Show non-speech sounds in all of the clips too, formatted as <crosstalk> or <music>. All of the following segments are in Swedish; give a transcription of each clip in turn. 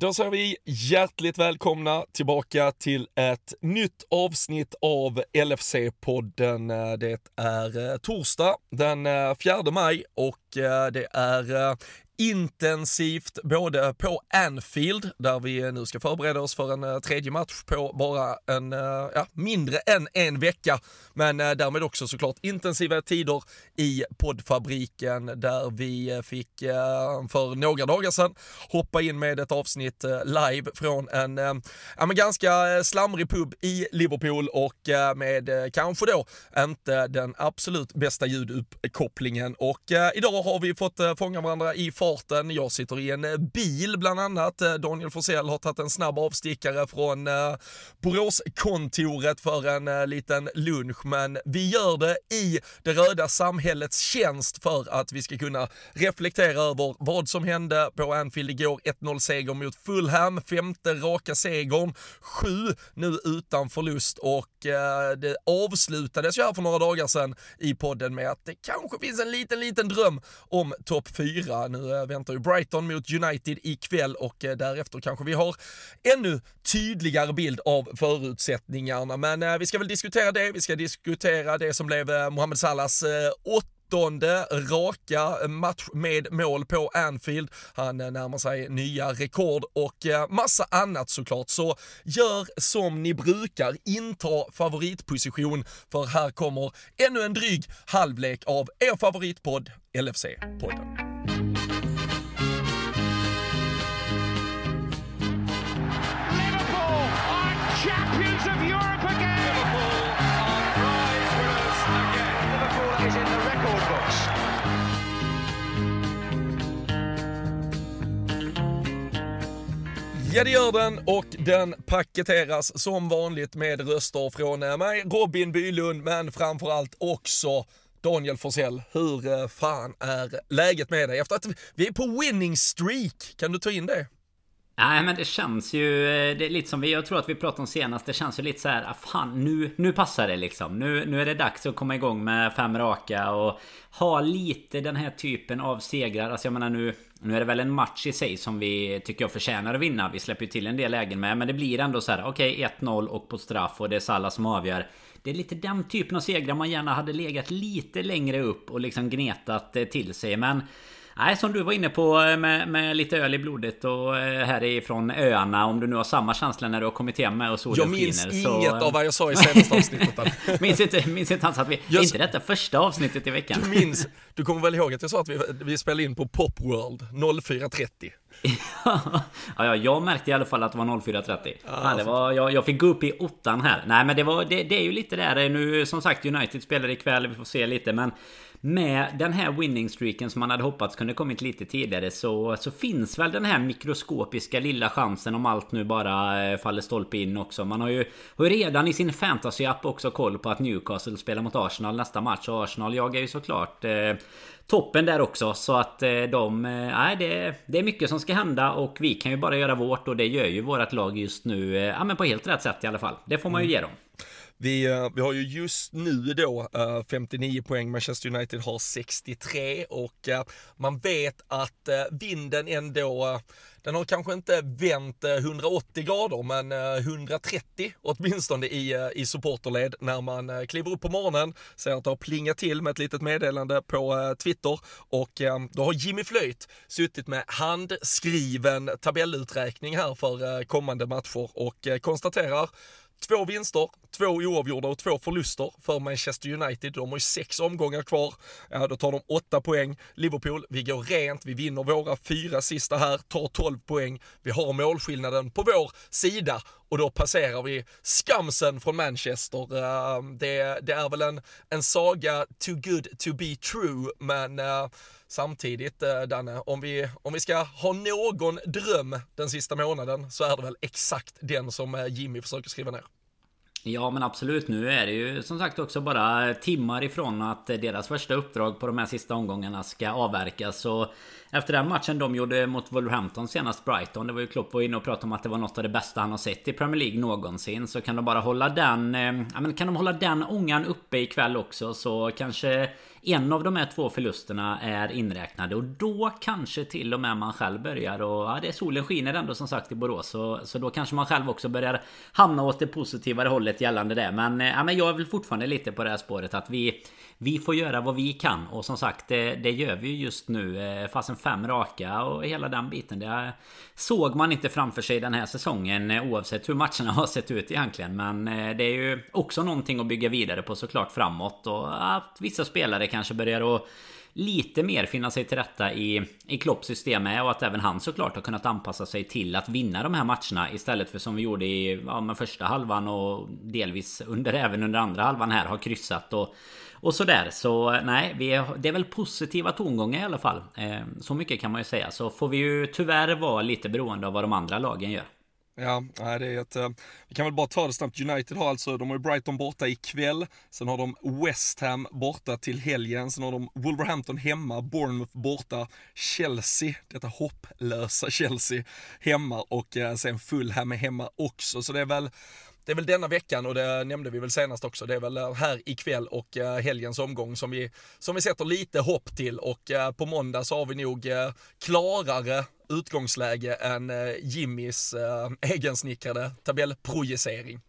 Då säger vi hjärtligt välkomna tillbaka till ett nytt avsnitt av LFC-podden. Det är eh, torsdag den eh, 4 maj och eh, det är intensivt både på Anfield, där vi nu ska förbereda oss för en eh, tredje match på bara en, eh, ja, mindre än en vecka. Men eh, därmed också såklart intensiva tider i poddfabriken där vi fick för några dagar sedan hoppa in med ett avsnitt live från en ja, men ganska slamrig pub i Liverpool och med kanske då inte den absolut bästa ljuduppkopplingen. Och idag har vi fått fånga varandra i fart farten. Jag sitter i en eh, bil bland annat. Eh, Daniel Forsell har tagit en snabb avstickare från eh, Boråskontoret för en liten lunch, men vi gör det i det röda samhällets tjänst för att vi ska kunna reflektera över vad som hände på Anfield igår. 1-0 seger mot Fulham, femte raka segern, sju nu utan förlust och det avslutades ju här för några dagar sedan i podden med att det kanske finns en liten, liten dröm om topp fyra. Nu Eh, väntar ju Brighton mot United ikväll och eh, därefter kanske vi har ännu tydligare bild av förutsättningarna. Men eh, vi ska väl diskutera det. Vi ska diskutera det som blev Mohamed Salahs åttonde raka match med mål på Anfield. Han närmar sig nya rekord och massa annat såklart. Så gör som ni brukar, inta favoritposition för här kommer ännu en dryg halvlek av er favoritpodd LFC-podden. Ja det gör den och den paketeras som vanligt med röster från eh, mig, Robin Bylund, men framförallt också Daniel Forsell. Hur eh, fan är läget med dig? Efter att vi är på winning streak, kan du ta in det? Nej men det känns ju eh, det är lite som vi, jag tror att vi pratade om senast Det känns ju lite så här, ah, fan nu, nu passar det liksom nu, nu är det dags att komma igång med fem raka och Ha lite den här typen av segrar Alltså jag menar nu nu är det väl en match i sig som vi tycker jag förtjänar att vinna. Vi släpper ju till en del lägen med Men det blir ändå så här okej okay, 1-0 och på straff och det är Salah som avgör. Det är lite den typen av segrar man gärna hade legat lite längre upp och liksom gnetat eh, till sig men Nej, som du var inne på eh, med, med lite öl i blodet och eh, härifrån öarna. Om du nu har samma känsla när du har kommit hem med och solen Jag minns skiner, inget så... av vad jag sa i senaste avsnittet. <laughs> minns inte, minns inte ens att vi... Just... Inte detta första avsnittet i veckan. Du minns, du kommer väl ihåg att jag sa att vi, vi spelade in på Popworld 04.30? <laughs> ja, ja, jag märkte i alla fall att det var 04.30. Ja, det var, jag, jag fick gå upp i åttan här. Nej men det var det, det är ju lite där nu som sagt United spelar ikväll, vi får se lite men med den här winning streaken som man hade hoppats kunde kommit lite tidigare så, så finns väl den här mikroskopiska lilla chansen om allt nu bara eh, faller stolpe in också. Man har ju, har ju redan i sin fantasy-app också koll på att Newcastle spelar mot Arsenal nästa match och Arsenal jagar ju såklart eh, toppen där också. Så att eh, de... Eh, nej, det, det är mycket som ska hända och vi kan ju bara göra vårt och det gör ju vårt lag just nu. Ja men på helt rätt sätt i alla fall. Det får man ju mm. ge dem. Vi, eh, vi har ju just nu då eh, 59 poäng, Manchester United har 63 och eh, man vet att vinden ändå, den har kanske inte vänt 180 grader men 130 åtminstone i, i supporterled när man kliver upp på morgonen, ser att det har plingat till med ett litet meddelande på Twitter och då har Jimmy Flöjt suttit med handskriven tabelluträkning här för kommande matcher och konstaterar Två vinster, två oavgjorda och två förluster för Manchester United. De har ju sex omgångar kvar. Ja, då tar de åtta poäng. Liverpool, vi går rent, vi vinner våra fyra sista här, tar 12 poäng. Vi har målskillnaden på vår sida och då passerar vi skamsen från Manchester. Ehm, det, det är väl en, en saga too good to be true, men eh, samtidigt eh, Danne, om vi, om vi ska ha någon dröm den sista månaden så är det väl exakt den som eh, Jimmy försöker skriva ner. Ja men absolut, nu är det ju som sagt också bara timmar ifrån att deras första uppdrag på de här sista omgångarna ska avverkas. Så efter den matchen de gjorde mot Wolverhampton senast Brighton. Det var ju Klopp var inne och pratade om att det var något av det bästa han har sett i Premier League någonsin. Så kan de bara hålla den... Eh, ja, men kan de hålla den ångan uppe ikväll också så kanske en av de här två förlusterna är inräknade och då kanske till och med man själv börjar och ja, det solen skiner ändå som sagt i Borås så, så då kanske man själv också börjar hamna åt det positivare hållet gällande det men, eh, ja, men jag är väl fortfarande lite på det här spåret att vi vi får göra vad vi kan och som sagt det, det gör vi just nu. Eh, Fasen fem raka och hela den biten. Det såg man inte framför sig den här säsongen eh, oavsett hur matcherna <laughs> har sett ut egentligen. Men eh, det är ju också någonting att bygga vidare på såklart framåt och att vissa spelare kanske börjar att lite mer finna sig till rätta i, i Klopps system med och att även han såklart har kunnat anpassa sig till att vinna de här matcherna istället för som vi gjorde i ja, första halvan och delvis under även under andra halvan här har kryssat och och sådär. Så nej, vi är, det är väl positiva tongångar i alla fall. Eh, så mycket kan man ju säga. Så får vi ju tyvärr vara lite beroende av vad de andra lagen gör. Ja, det är ett, eh, vi kan väl bara ta det snabbt. United har alltså, de har ju Brighton borta ikväll, sen har de West Ham borta till helgen, sen har de Wolverhampton hemma, Bournemouth borta, Chelsea, detta hopplösa <laughs> Chelsea, hemma och eh, sen Fulham är hemma också. Så det är väl det är väl denna veckan och det nämnde vi väl senast också. Det är väl eh, här ikväll och eh, helgens omgång som vi, som vi sätter lite hopp till och eh, på måndag så har vi nog klarare utgångsläge än Jimmys egensnickrade tabellprojicering.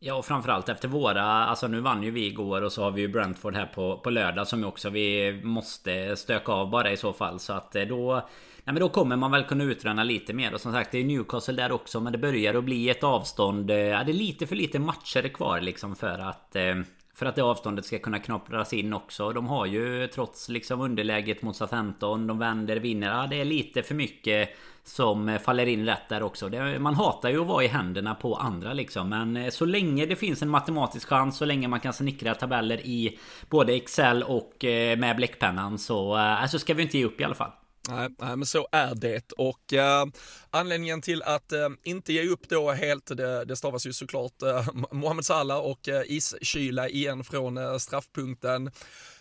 Ja och framförallt efter våra, alltså nu vann ju vi igår och så har vi ju Brentford här på, på lördag som också vi måste stöka av bara i så fall. Så att då Nej men då kommer man väl kunna utröna lite mer och som sagt det är Newcastle där också men det börjar att bli ett avstånd. Eh, ja, det är lite för lite matcher kvar liksom för att eh, för att det avståndet ska kunna knoppras in också. De har ju trots liksom underläget mot Southampton. De vänder, vinner. Ja, det är lite för mycket som eh, faller in rätt där också. Det, man hatar ju att vara i händerna på andra liksom. Men så länge det finns en matematisk chans, så länge man kan snickra tabeller i både Excel och med bläckpennan så alltså ska vi inte ge upp i alla fall. Nej, nej, men så är det. Och eh, anledningen till att eh, inte ge upp då helt, det, det stavas ju såklart eh, Mohamed Salah och eh, iskyla igen från eh, straffpunkten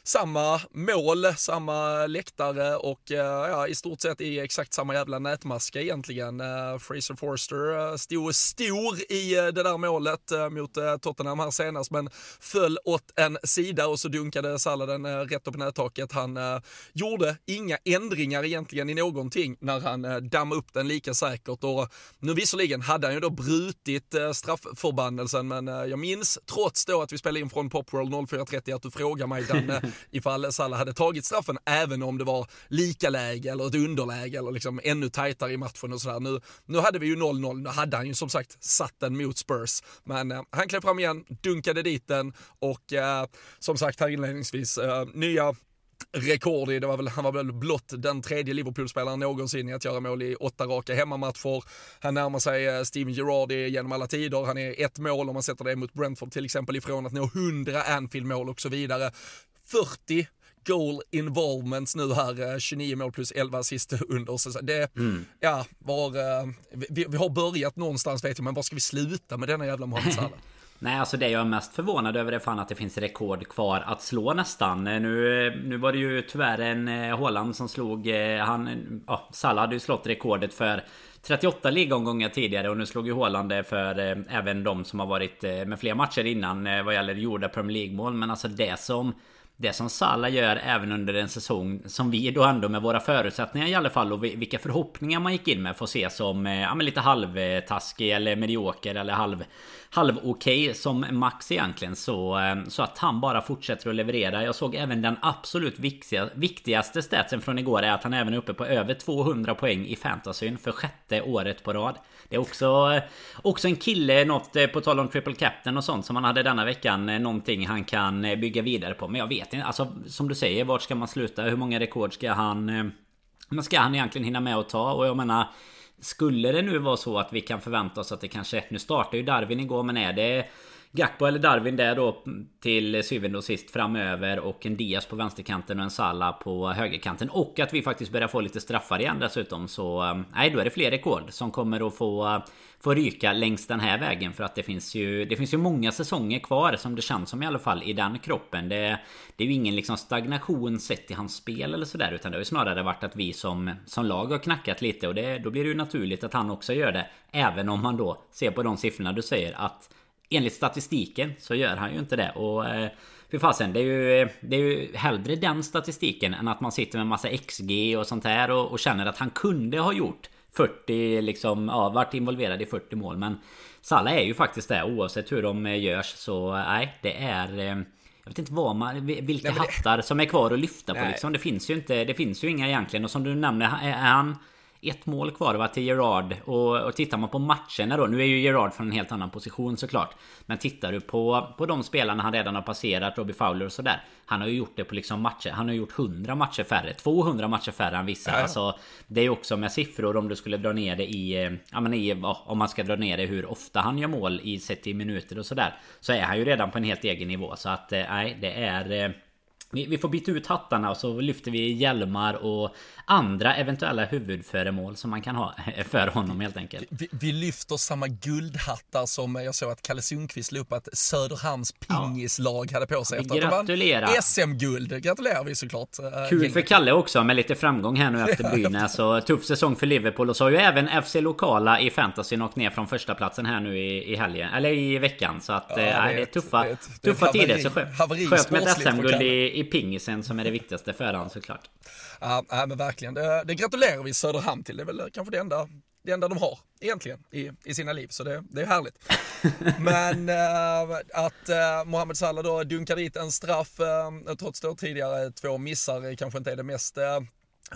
samma mål, samma läktare och eh, ja, i stort sett i exakt samma jävla nätmaska egentligen. Eh, Fraser Forster eh, stod stor i det där målet mot Tottenham här senast men föll åt en sida och så dunkade Salladen rätt upp i nättaket. Han gjorde inga ändringar egentligen i någonting när han dammade upp den lika säkert och nu visserligen hade han ju då brutit straffförbannelsen men jag minns trots då att vi spelade in från Popworld 04.30 att du frågar mig Danne <laughs> ifall Salah hade tagit straffen även om det var lika läge eller ett underläge eller liksom ännu tajtare i matchen och sådär. Nu, nu hade vi ju 0-0, nu hade han ju som sagt satt den mot Spurs. Men eh, han klev fram igen, dunkade dit den och eh, som sagt här inledningsvis, eh, nya rekord i, det var väl, han var väl blott den tredje Liverpool-spelaren någonsin i att göra mål i åtta raka hemmamatcher. Han närmar sig eh, Steven Gerrard genom alla tider. Han är ett mål om man sätter det mot Brentford till exempel ifrån att nå 100 Anfield-mål och så vidare. 40 goal involvements nu här, 29 eh, mål plus 11 assist under säsongen. Det, mm. ja, var, eh, vi, vi, har börjat någonstans vet jag, men var ska vi sluta med denna jävla Mohamed Salah? <laughs> Nej alltså det jag är mest förvånad över är fan att det finns rekord kvar att slå nästan. Nu, nu var det ju tyvärr en Håland som slog... Han... Ja, Salah hade ju slått rekordet för 38 ligomgångar tidigare och nu slog ju Håland det för eh, även de som har varit eh, med fler matcher innan eh, vad gäller gjorda Premier League mål. Men alltså det som det som Salah gör även under en säsong som vi då ändå med våra förutsättningar i alla fall och vilka förhoppningar man gick in med får se som eh, ja, men lite halvtaskig eller medioker eller halv halv okej som max egentligen så, eh, så att han bara fortsätter att leverera. Jag såg även den absolut viktiga, viktigaste statsen från igår är att han även är uppe på över 200 poäng i fantasyn för sjätte året på rad. Det är också, också en kille, något eh, på tal om triple captain och sånt som han hade denna veckan. Eh, någonting han kan eh, bygga vidare på. Men jag vet inte, alltså som du säger, vart ska man sluta? Hur många rekord ska han... Men ska han egentligen hinna med att ta? Och jag menar skulle det nu vara så att vi kan förvänta oss att det kanske... Nu startar ju Darwin igår men är det... Gakpo eller Darwin där då till syvende och sist framöver och en Diaz på vänsterkanten och en Sala på högerkanten. Och att vi faktiskt börjar få lite straffar igen dessutom så eh, nej då är det fler rekord som kommer att få eh, få ryka längs den här vägen. För att det finns ju Det finns ju många säsonger kvar som det känns som i alla fall i den kroppen. Det, det är ju ingen liksom stagnation sett i hans spel eller sådär utan det har ju snarare varit att vi som, som lag har knackat lite. Och det, då blir det ju naturligt att han också gör det Även om man då ser på de siffrorna du säger att Enligt statistiken så gör han ju inte det. Och eh, Fy fasen, det är ju Det är ju hellre den statistiken än att man sitter med massa XG och sånt här och, och känner att han kunde ha gjort 40 liksom, ja, varit involverad i 40 mål. Men Salah är ju faktiskt det. Oavsett hur de eh, görs så nej det är eh, jag vet inte vad man, vilka nej, det... hattar som är kvar att lyfta på liksom. Det finns ju inte, det finns ju inga egentligen. Och som du nämnde är han ett mål kvar va, till Gerard. Och, och tittar man på matcherna då Nu är ju Gerard från en helt annan position såklart. Men tittar du på, på de spelarna han redan har passerat Robbie Fowler och sådär Han har ju gjort det på liksom matcher Han har gjort 100 matcher färre 200 matcher färre än vissa. Ja. Alltså Det är ju också med siffror om du skulle dra ner det i eh, Ja men i, om man ska dra ner det hur ofta han gör mål i sett i minuter och sådär Så är han ju redan på en helt egen nivå. Så att eh, nej det är eh, vi, får byta ut hattarna och så lyfter vi hjälmar och andra eventuella huvudföremål som man kan ha <laughs> för honom helt enkelt. Vi, vi lyfter samma guldhattar som jag såg att Kalle Sundqvist la upp att Söderhamns pingislag hade på sig. Vi gratulerar! SM-guld gratulerar vi såklart. Eh, Kul för Kalle också med lite framgång här nu <laughs> efter Brynäs och tuff säsong för Liverpool och så har ju även FC Lokala i fantasy åkt ner från första platsen här nu i, i helgen, eller i veckan. Så att ja, det, är, det är tuffa, det är ett, tuffa det är tider. Så skönt med ett SM-guld i, i pingisen som är det viktigaste för honom såklart. Ja, men verkligen. Det, det gratulerar vi Söderhamn till. Det är väl kanske det enda, det enda de har egentligen i, i sina liv, så det, det är härligt. <laughs> Men äh, att äh, Mohamed Salah då dunkar dit en straff, äh, trots då tidigare två missar, kanske inte är det mest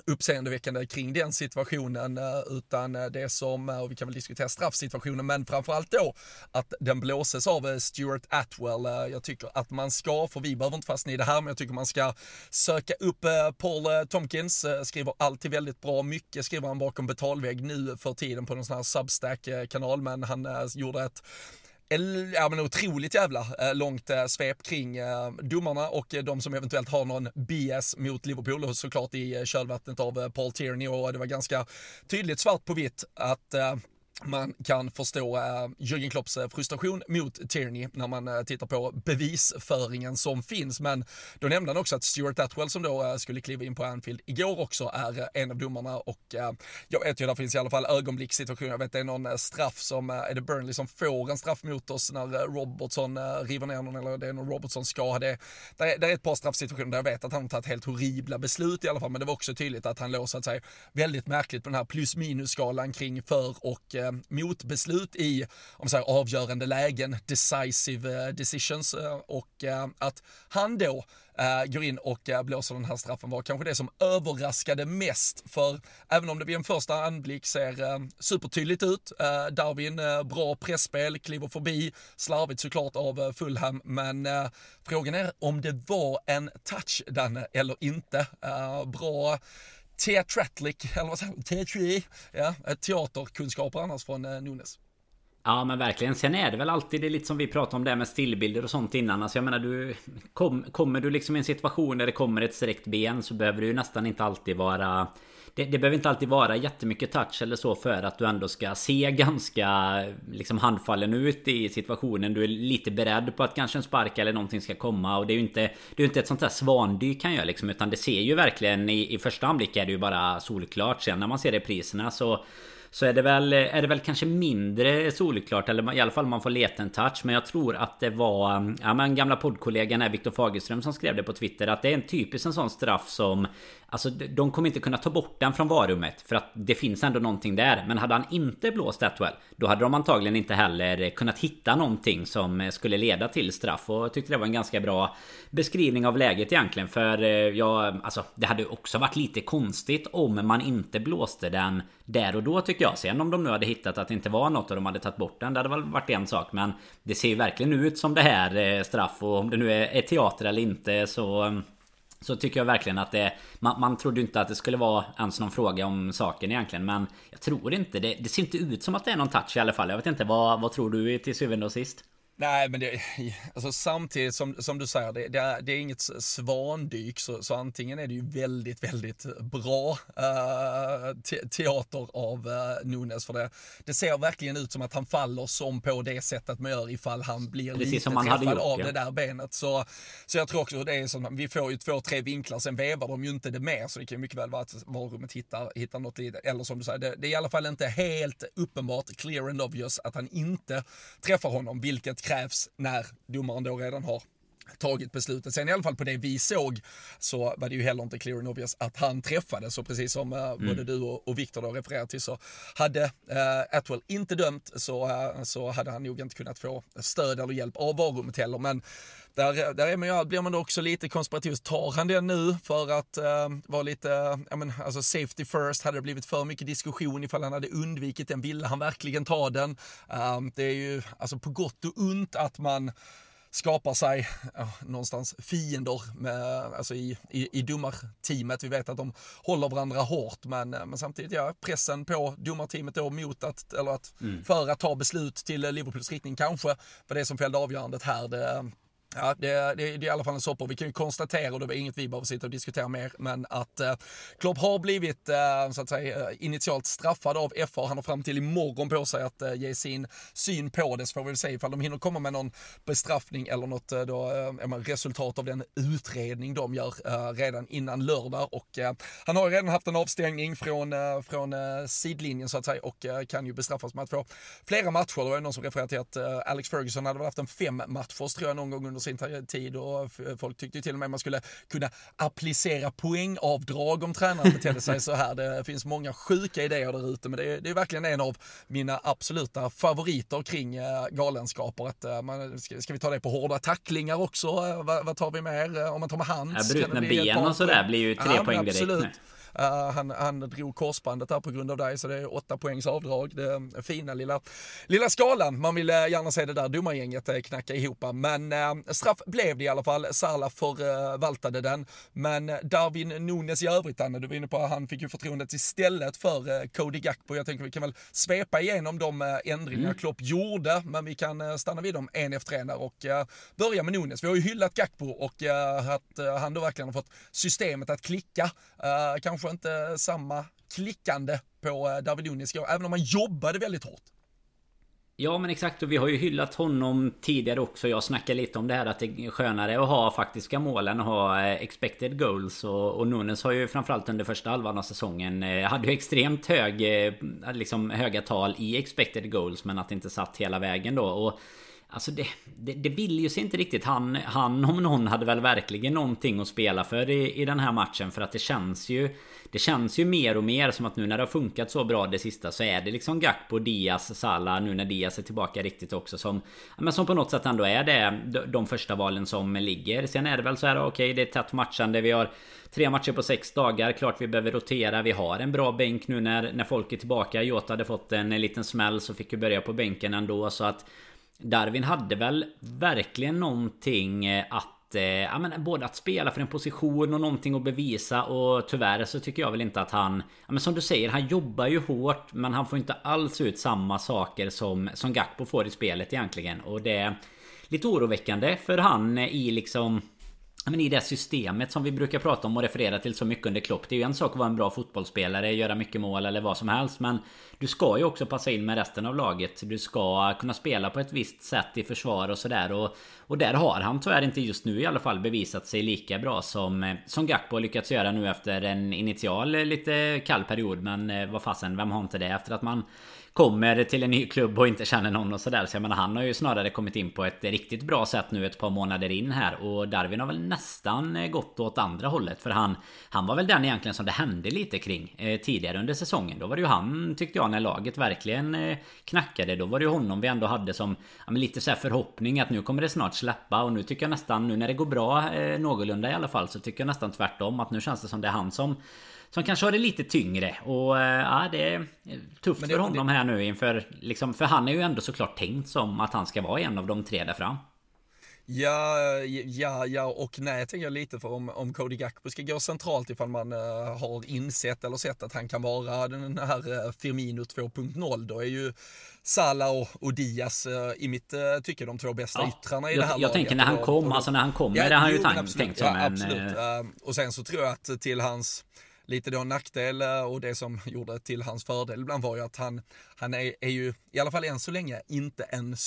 uppseendeväckande kring den situationen eh, utan eh, det som, eh, och vi kan väl diskutera straffsituationen, men framförallt då att den blåses av Stuart Atwell. Jag tycker att man ska, för vi behöver inte fastna i det här, men jag tycker man ska söka upp Paul Tompkins, skriver alltid väldigt bra, mycket skriver han bakom betalvägg nu för tiden på någon sån här Substack-kanal, men han gjorde ett ja, men otroligt jävla eh, långt eh, svep kring eh, domarna och eh, de som eventuellt har någon BS mot Liverpool och såklart i eh, kölvattnet av Paul Tierney. Och det var ganska tydligt svart på vitt att man kan förstå eh, Jürgen Klopps eh, frustration mot Tierney när man eh, tittar på bevisföringen som finns. Men då nämnde han också att Stuart Atwell som då eh, skulle kliva in på Anfield igår också är eh, en av domarna och eh, jag vet ju, där finns i alla fall ögonblickssituationer. Jag vet det är någon straff som, är det Burnley som får en straff mot oss när Robertson river ner någon eller det är någon Robertson ska. Det, är, det är ett par straffsituationer där jag vet att han har tagit helt horribla beslut i alla fall, men det var också tydligt att han låg så att säga väldigt märkligt på den här plus minus skalan kring för och Eh, motbeslut i om så här, avgörande lägen, decisive eh, decisions eh, och eh, att han då eh, går in och blåser den här straffen var kanske det som överraskade mest. För även om det vid en första anblick ser supertydligt ut, Darwin bra pressspel, kliver förbi, slarvigt såklart av Fulham, men frågan är om det var en touch Danne eller inte. bra teatralic, eller vad säger man, teatri, ja, eh, teaterkunskaper annars från eh, Nunes. Ja men verkligen. Sen är det väl alltid det lite som vi pratade om det med stillbilder och sånt innan. Alltså jag menar du... Kom, kommer du liksom i en situation där det kommer ett sträckt ben så behöver du ju nästan inte alltid vara det, det behöver inte alltid vara jättemycket touch eller så för att du ändå ska se <laughs> ganska liksom handfallen ut i situationen. Du är lite beredd på att kanske en spark eller någonting ska komma och det är ju inte Det är inte ett sånt där svandyk han gör liksom utan det ser ju verkligen i, i första anblick är det ju bara solklart. Sen när man ser repriserna så så är det väl, är det väl kanske mindre solklart Eller i alla fall man får leta en touch Men jag tror att det var Ja men gamla poddkollegan här Viktor Fagerström som skrev det på Twitter Att det är en typisk en sån straff som Alltså de kommer inte kunna ta bort den från varummet För att det finns ändå någonting där Men hade han inte blåst Atwell Då hade de antagligen inte heller kunnat hitta någonting som eh, skulle leda till straff Och jag tyckte det var en ganska bra beskrivning av läget egentligen För eh, ja, jag, alltså det hade också varit lite konstigt om man inte blåste den där och då tycker jag. Sen om de nu hade hittat att det inte var något och de hade tagit bort den. Det hade väl varit en sak. Men det ser ju verkligen ut som det här eh, straff. Och om det nu är teater eller inte så... Så tycker jag verkligen att det... Man, man trodde inte att det skulle vara ens någon fråga om saken egentligen. Men jag tror inte det. Det ser inte ut som att det är någon touch i alla fall. Jag vet inte. Vad, vad tror du till syvende och sist? Nej, men det, alltså samtidigt som, som du säger, det, det, är, det är inget svandyk, så, så antingen är det ju väldigt, väldigt bra uh, te, teater av uh, Nunes, för det, det ser verkligen ut som att han faller som på det sättet man gör ifall han blir Precis lite träffad gjort, av ja. det där benet. Så, så jag tror också det är som, vi får ju två, tre vinklar, sen vevar de ju inte det mer, så det kan mycket väl vara att varummet hittar, hittar något litet, eller som du säger, det, det är i alla fall inte helt uppenbart, clear and obvious, att han inte träffar honom, vilket krävs när domaren då redan har tagit beslutet. Sen i alla fall på det vi såg så var det ju heller inte clear and obvious att han träffade. Så precis som uh, mm. både du och, och Viktor då refererar till så hade uh, Atwell inte dömt så, uh, så hade han nog inte kunnat få stöd eller hjälp av varummet heller. Men där, där är man ju, blir man också lite konspiratorisk. Tar han den nu för att uh, vara lite, ja men alltså safety first, hade det blivit för mycket diskussion ifall han hade undvikit den, ville han verkligen ta den? Det är ju alltså på gott och ont att man skapar sig ja, någonstans fiender med, alltså i, i, i domarteamet. Vi vet att de håller varandra hårt, men, men samtidigt, ja, pressen på domarteamet då mot att, eller att, mm. för att ta beslut till Liverpools riktning kanske var det som fällde avgörandet här. Det, Ja, det, det, det, är i alla fall en soppa. Vi kan ju konstatera, och det var inget vi behöver sitta och diskutera mer, men att eh, Klopp har blivit eh, så att säga eh, initialt straffad av FA. Han har fram till imorgon på sig att eh, ge sin syn på det, så får vi väl se ifall de hinner komma med någon bestraffning eller något eh, då, eh, resultat av den utredning de gör eh, redan innan lördag. Och eh, han har ju redan haft en avstängning från, eh, från eh, sidlinjen så att säga och eh, kan ju bestraffas med att få flera matcher. Det var ju någon som refererade till att Alex Ferguson hade väl haft en fem matchers tror jag någon gång under sin tid och folk tyckte till och med man skulle kunna applicera poängavdrag om tränaren betedde sig så här. Det finns många sjuka idéer där ute men det är, det är verkligen en av mina absoluta favoriter kring eh, galenskaper. Att, eh, man, ska, ska vi ta det på hårda tacklingar också? Eh, vad, vad tar vi mer? Om man tar med hands? Ja, brutna ben och sådär blir ju tre ja, poäng direkt. Absolut. Uh, han, han drog korsbandet där på grund av det, så det är åtta poängs avdrag. Det är fina lilla, lilla skalan. Man vill uh, gärna se det där domargänget knacka ihop. Men uh, straff blev det i alla fall. Salah förvaltade den. Men Darwin Nunes i övrigt, Anne, du var inne på att han fick ju förtroendet istället för Cody Gakpo. Jag tänker vi kan väl svepa igenom de ändringar mm. Klopp gjorde, men vi kan stanna vid dem en efter en och börja med Nunes. Vi har ju hyllat Gakpo och att han då verkligen har fått systemet att klicka. kanske kanske inte samma klickande på eh, David Nunes även om han jobbade väldigt hårt. Ja men exakt och vi har ju hyllat honom tidigare också. Jag snackade lite om det här att det är skönare att ha faktiska mål än att ha eh, expected goals. Och, och Nunes har ju framförallt under första halvan av säsongen eh, hade ju extremt hög, liksom höga tal i expected goals men att det inte satt hela vägen då. Och Alltså det, det, det vill ju sig inte riktigt. Han, han om någon hade väl verkligen någonting att spela för i, i den här matchen. För att det känns ju... Det känns ju mer och mer som att nu när det har funkat så bra det sista så är det liksom Gakpo, Diaz, Salah nu när Diaz är tillbaka riktigt också som... Men som på något sätt ändå är det de första valen som ligger. Sen är det väl så här okej okay, det är tätt matchande. Vi har tre matcher på sex dagar. Klart vi behöver rotera. Vi har en bra bänk nu när, när folk är tillbaka. Jota hade fått en liten smäll så fick ju börja på bänken ändå så att... Darwin hade väl verkligen någonting eh, att eh, ja, men både att spela för en position och någonting att bevisa. Och tyvärr så tycker jag väl inte att han ja, men Som du säger, han jobbar ju hårt men han får inte alls ut samma saker som, som Gakpo får i spelet egentligen. Och det är lite oroväckande för han i liksom men i det systemet som vi brukar prata om och referera till så mycket under Klopp. Det är ju en sak att vara en bra fotbollsspelare, göra mycket mål eller vad som helst. Men du ska ju också passa in med resten av laget. Du ska kunna spela på ett visst sätt i försvar och sådär. Och, och där har han tyvärr inte just nu i alla fall bevisat sig lika bra som, som Gakpo lyckats göra nu efter en initial lite kall period. Men eh, vad fasen, vem har inte det efter att man kommer till en ny klubb och inte känner någon och sådär. Så jag menar han har ju snarare kommit in på ett riktigt bra sätt nu ett par månader in här. Och Darwin har väl nästan eh, gått åt andra hållet. För han, han var väl den egentligen som det hände lite kring eh, tidigare under säsongen. Då var det ju han tyckte jag när laget verkligen eh, knackade. Då var det ju honom vi ändå hade som ja, lite så förhoppning att nu kommer det snart släppa. Och nu tycker jag nästan nu när det går bra eh, någorlunda i alla fall så tycker jag nästan tvärtom. Att nu känns det som det är han som som kanske har det lite tyngre och eh, ja, det är tufft det, för honom det... här nu inför liksom, För han är ju ändå såklart tänkt som att han ska vara en av de tre där fram. Ja, ja, ja och nej tänker jag lite för om, om Cody Gakpo ska gå centralt ifall man uh, har insett eller sett att han kan vara den här uh, Firmino 2.0 då är ju Salah och, och Diaz uh, i mitt uh, tycke de två bästa ja, yttrarna i jag, det här Jag laget. tänker när han kom, alltså när han kom, ja, det har han ju tänkt som ja, en... Absolut. och sen så tror jag att till hans lite då nackdel eh, och det som gjorde till hans fördel ibland var ju att han, han är, är ju, i alla fall än så länge, inte en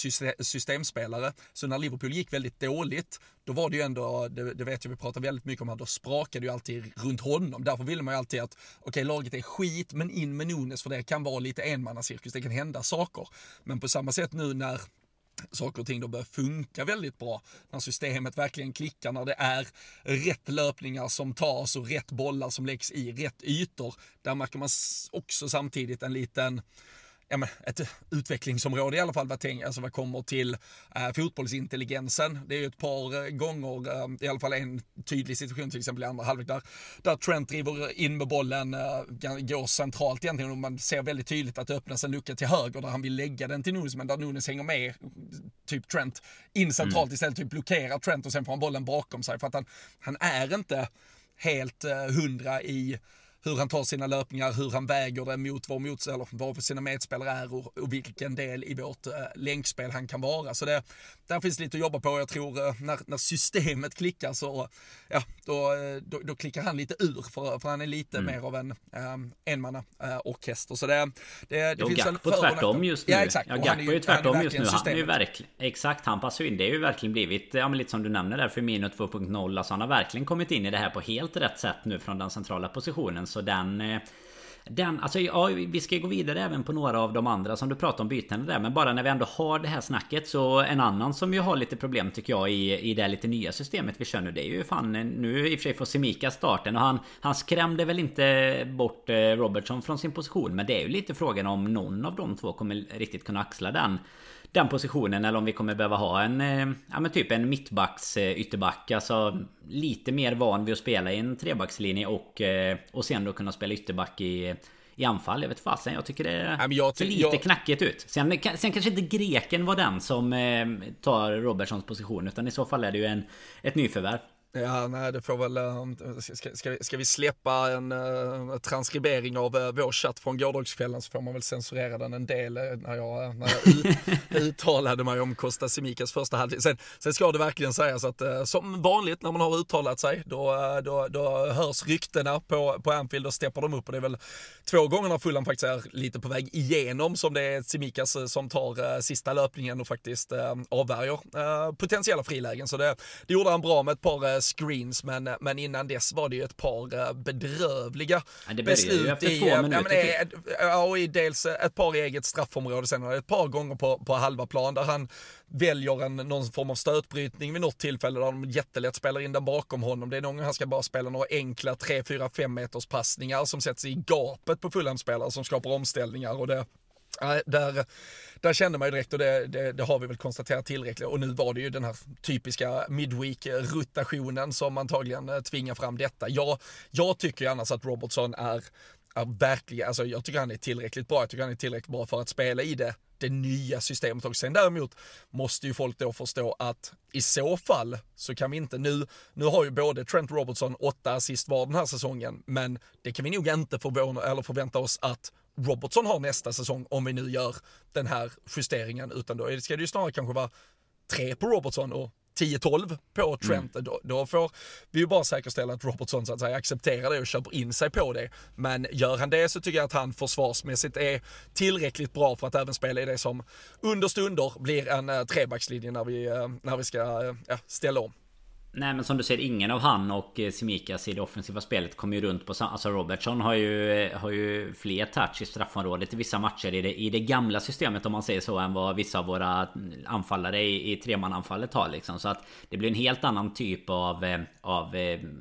systemspelare. Så när Liverpool gick väldigt dåligt, då var det ju ändå, det, det vet jag vi pratar väldigt mycket om här, då sprakade ju alltid runt honom. Därför ville man ju alltid att, okej okay, laget är skit, men in med Nunes för det kan vara lite enmannacirkus, det kan hända saker. Men på samma sätt nu när saker och ting då börjar funka väldigt bra. När systemet verkligen klickar, när det är rätt löpningar som tas och rätt bollar som läggs i rätt ytor. Där märker man också samtidigt en liten ja, men ett utvecklingsområde i alla fall vad, tänk, alltså vad kommer till äh, fotbollsintelligensen. Det är ju ett par äh, gånger, äh, i alla fall en tydlig situation till exempel i andra halvlek där, där Trent driver in med bollen, äh, går centralt egentligen och man ser väldigt tydligt att det öppnas en lucka till höger där han vill lägga den till Nunes men där Nunes hänger med, typ Trent, in centralt mm. istället, typ blockerar Trent och sen får han bollen bakom sig för att han, han är inte helt hundra i hur han tar sina löpningar, hur han väger det mot vad, mot, eller vad sina medspelare är och, och vilken del i vårt äh, länkspel han kan vara. Så det, där finns lite att jobba på. Jag tror äh, när, när systemet klickar så, ja, då, eh, då, då klickar han lite ur för, för han är lite mm. mer av en ähm, enmanna-orkester. så det, det, det jo, finns Gakpo tvärtom just nu. Ja, exakt. Ja, Gakpo är ju tvärtom just nu. Han är ju verkligen, exakt, han passar in. Det är ju verkligen blivit, ja men lite som du nämner där, Firmino 2.0. Alltså han har verkligen kommit in i det här på helt rätt sätt nu från den centrala positionen. Så den... Eh, den, alltså ja, vi ska gå vidare även på några av de andra som du pratade om bytena där. Men bara när vi ändå har det här snacket så en annan som ju har lite problem tycker jag i, i det lite nya systemet vi kör nu. Det är ju fan eh, nu i och för sig får Semika starten och han, han skrämde väl inte bort eh, Robertson från sin position. Men det är ju lite frågan om någon av de två kommer riktigt kunna axla den den positionen eller om vi kommer behöva ha en eh, Ja men typ en mittbacks eh, ytterback. Alltså lite mer van vid att spela i en trebackslinje och eh, Och sen då kunna spela ytterback i i anfall, jag vet fasen Jag tycker det ser lite jag... knackigt ut. Sen, sen kanske inte greken var den som tar Robertsons position Utan i så fall är det ju en Ett nyförvärv Ja, nej, det får väl, eh, ska, ska, vi, ska vi släppa en uh, transkribering av uh, vår chatt från gårdagskvällen så får man väl censurera den en del när jag, när jag ut, <laughs> uttalade mig om Costa Simikas första halvlek. Sen, sen ska det verkligen sägas att uh, som vanligt när man har uttalat sig då, då, då hörs ryktena på, på Anfield och steppar de upp och det är väl två gånger när Fulham faktiskt är lite på väg igenom som det är Simikas som tar sista löpningen och faktiskt avvärjer potentiella frilägen. Så det, det gjorde han bra med ett par screens, men, men innan dess var det ju ett par eh, bedrövliga ja, det beslut ju efter i, två minuter. Ja, men, ja, och i dels ett par i eget straffområde, sen ett par gånger på, på halva plan där han väljer en, någon form av stötbrytning vid något tillfälle där de jättelätt spelar in den bakom honom. Det är någon gång han ska bara spela några enkla 3, 4, 5 meters passningar som sätts i gapet på Fulham-spelare som skapar omställningar och det där, där kände man ju direkt och det, det, det, har vi väl konstaterat tillräckligt och nu var det ju den här typiska midweek-rotationen som antagligen eh, tvingar fram detta. Jag, jag tycker ju annars att Robertson är, är verkligen, alltså jag tycker han är tillräckligt bra, jag tycker han är tillräckligt bra för att spela i det det nya systemet också. Sen däremot måste ju folk då förstå att i så fall så kan vi inte nu, nu har ju både Trent Robertson åtta assist var den här säsongen, men det kan vi nog inte förvåna, eller förvänta oss att Robertson har nästa säsong om vi nu gör den här justeringen utan då ska det ju snarare kanske vara tre på Robertson och 10-12 på Trent. Mm. Då, då, får vi ju bara säkerställa att Robertson så att säga accepterar det och köper in sig på det. Men gör han det så tycker jag att han försvarsmässigt är tillräckligt bra för att även spela i det som under stunder blir en uh, trebackslinje när vi, uh, när vi ska uh, ställa om. Nej men som du säger, ingen av han och eh, Simikas i det offensiva spelet kommer ju runt på samma... Alltså Robertson har ju, eh, har ju fler touch i straffområdet i vissa matcher i det, i det gamla systemet om man säger så än vad vissa av våra mm, anfallare i, i tremananfallet har liksom. Så att det blir en helt annan typ av, eh, av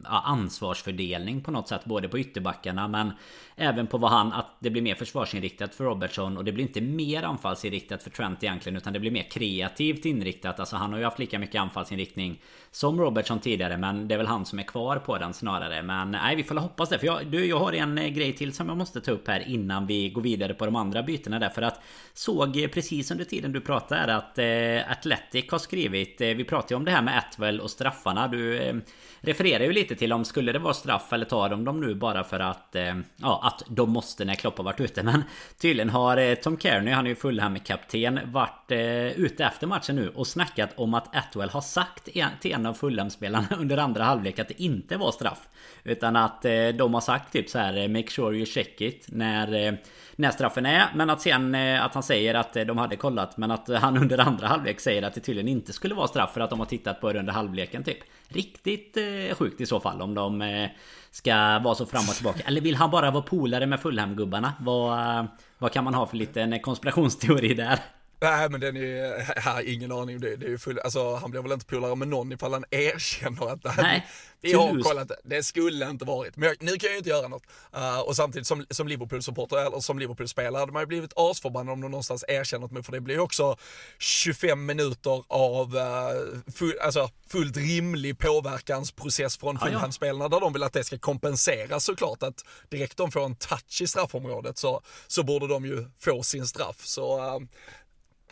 av ansvarsfördelning på något sätt. Både på ytterbackarna men även på vad han... Att det blir mer försvarsinriktat för Robertson och det blir inte mer anfallsinriktat för Trent egentligen utan det blir mer kreativt inriktat. Alltså han har ju haft lika mycket anfallsinriktning som Robertson tidigare Men det är väl han som är kvar på den snarare. Men nej vi får hoppas det För jag, du, jag har en eh, grej till som jag måste ta upp här Innan vi går vidare på de andra bytena där. För att Såg eh, precis under tiden du pratade att eh, Atletic har skrivit eh, Vi pratade ju om det här med Atwell och straffarna. Du eh, refererar ju lite till om skulle det vara straff eller tar de dem nu bara för att eh, Ja att de måste när Klopp har varit ute. Men tydligen har eh, Tom Kearney, han är ju Fulham-kapten Varit eh, ute efter matchen nu och snackat om att Atwell har sagt till en av Fulham-spelarna <laughs> under andra halvlek att det inte var straff. Utan att eh, de har sagt typ så här eh, Make sure you check it när, eh, när straffen är Men att sen eh, att han säger att eh, de hade kollat Men att eh, han under andra halvlek säger att det tydligen inte skulle vara straff för att de har tittat på det under halvleken typ Riktigt sjukt i så fall om de ska vara så fram och tillbaka Eller vill han bara vara polare med Fulham-gubbarna? Vad, vad kan man ha för liten konspirationsteori där? Nej men den är, jag har ingen aning. Det, det är full, alltså, han blir väl inte polare med någon ifall han erkänner att Nej, vi har kollat det. Skulle inte varit. Men jag, nu kan jag ju inte göra något. Uh, och samtidigt som, som Liverpool-supporter eller som Liverpool-spelare hade man ju blivit asförbannad om de någonstans erkänner mig. För det blir ju också 25 minuter av uh, full, alltså, fullt rimlig påverkansprocess från Fulham-spelarna där de vill att det ska kompenseras såklart. Att direkt de får en touch i straffområdet så, så borde de ju få sin straff. Så uh,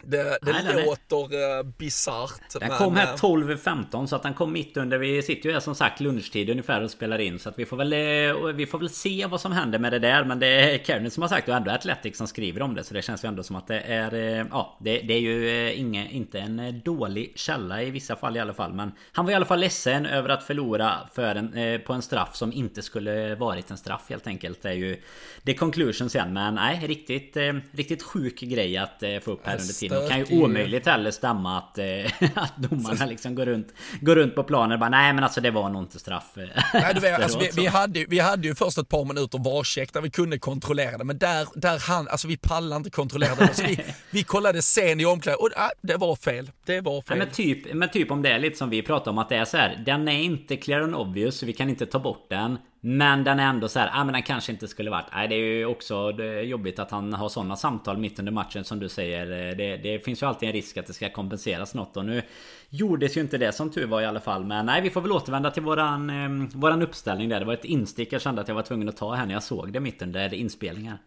det, det nej, låter uh, bisarrt. Den men, kom här 12.15 eh, så att den kom mitt under. Vi sitter ju här som sagt lunchtid ungefär och spelar in. Så att vi får väl, uh, vi får väl se vad som händer med det där. Men det är Karen som har sagt och ändå Atletic som skriver om det. Så det känns ju ändå som att det är... Ja, det, det, är ju inge, inte en dålig källa i vissa fall i alla fall. Men han var i alla fall ledsen över att förlora för en, på en straff som inte skulle varit en straff helt enkelt. Det är ju... Det är conclusion sen. Men nej, riktigt, riktigt sjuk grej att få upp här under tiden det kan ju omöjligt heller stämma att, eh, <laughs> att domarna liksom går runt, går runt på planen och bara nej men alltså det var nog inte straff. <laughs> Nej, du vet, alltså, vi, vi, hade, vi hade ju först ett par minuter varcheck där vi kunde kontrollera det men där, där han, alltså vi pallade inte kontrollera det. Så vi, <laughs> vi kollade sen i omklädningsrummet och nej, det var fel. Det var fel. Ja, men, typ, men typ om det är lite som vi pratade om att det är så här. Den är inte clear and obvious så vi kan inte ta bort den. Men den är ändå så här, ah, men den kanske inte skulle varit. Nej, det är ju också jobbigt att han har sådana samtal mitt under matchen som du säger. Det, det, finns ju alltid en risk att det ska kompenseras något och nu gjordes ju inte det som tur var i alla fall. Men nej, vi får väl återvända till våran, eh, våran uppställning där. Det var ett instick jag kände att jag var tvungen att ta här när jag såg det mitt under inspelningen.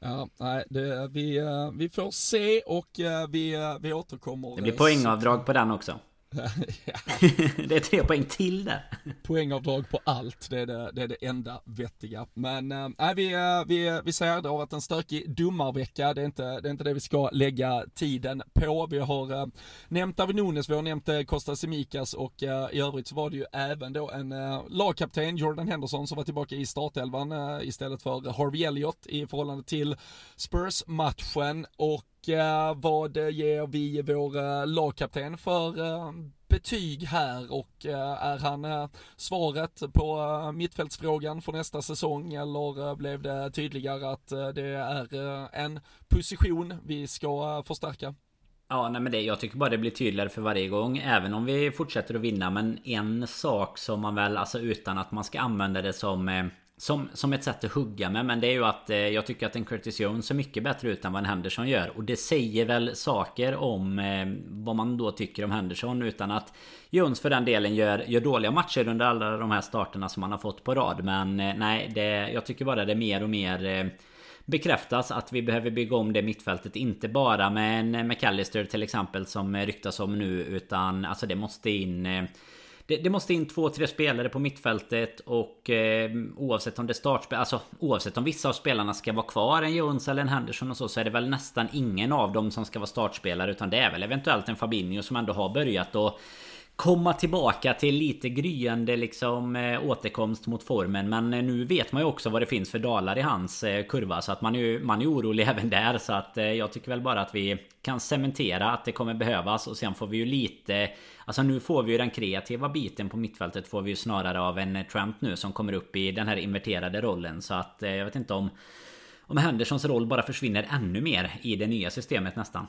Ja, nej, det, vi, eh, vi får se och eh, vi, eh, vi återkommer. Det blir poängavdrag på den också. <laughs> det är tre poäng till där. Poängavdrag på allt, det är det, det, är det enda vettiga. Men äh, vi, eh, vi, eh, vi säger det har varit en stökig domarvecka, det är inte det, är inte det vi ska lägga tiden på. Vi har äh, nämnt Avinones, vi har nämnt äh, Costa Simikas och äh, i övrigt så var det ju även då en äh, lagkapten, Jordan Henderson, som var tillbaka i startelvan äh, istället för Harvey Elliott i förhållande till Spurs-matchen och Eh, vad ger vi vår eh, lagkapten för eh, betyg här och eh, är han eh, svaret på mittfältsfrågan för nästa säsong eller blev det tydligare att det är en position vi ska förstärka? Ja, nej men det, jag tycker bara det blir tydligare för varje gång. Även om vi fortsätter att vinna. Men en sak som man väl, alltså utan att man ska använda det som som, som ett sätt att hugga med Men det är ju att eh, jag tycker att en Curtis Jones ser mycket bättre ut än vad en Henderson gör Och det säger väl saker om eh, vad man då tycker om Henderson Utan att Jones för den delen gör, gör dåliga matcher under alla de här starterna som han har fått på rad Men eh, nej, det, jag tycker bara det är mer och mer eh, bekräftas att vi behöver bygga om det mittfältet. Inte bara med en McAllister till exempel som ryktas om nu. Utan alltså det måste in eh, det, det, måste in två, tre spelare på mittfältet och eh, oavsett om det är startspel, alltså oavsett om vissa av spelarna ska vara kvar, en Jones eller en Henderson och så, så är det väl nästan ingen av dem som ska vara startspelare utan det är väl eventuellt en Fabinho som ändå har börjat och komma tillbaka till lite gryende liksom eh, återkomst mot formen. Men eh, nu vet man ju också vad det finns för dalar i hans eh, kurva. Så att man är ju man är orolig <laughs> även där. Så att jag tycker väl bara att vi kan cementera att det kommer behövas. Och sen får vi ju lite... Alltså nu får vi ju den kreativa biten på mittfältet får vi ju snarare av en Trump nu som kommer upp i den här inverterade rollen. Så att jag vet inte om... Om Hendersons roll bara försvinner ännu mer i det nya systemet nästan.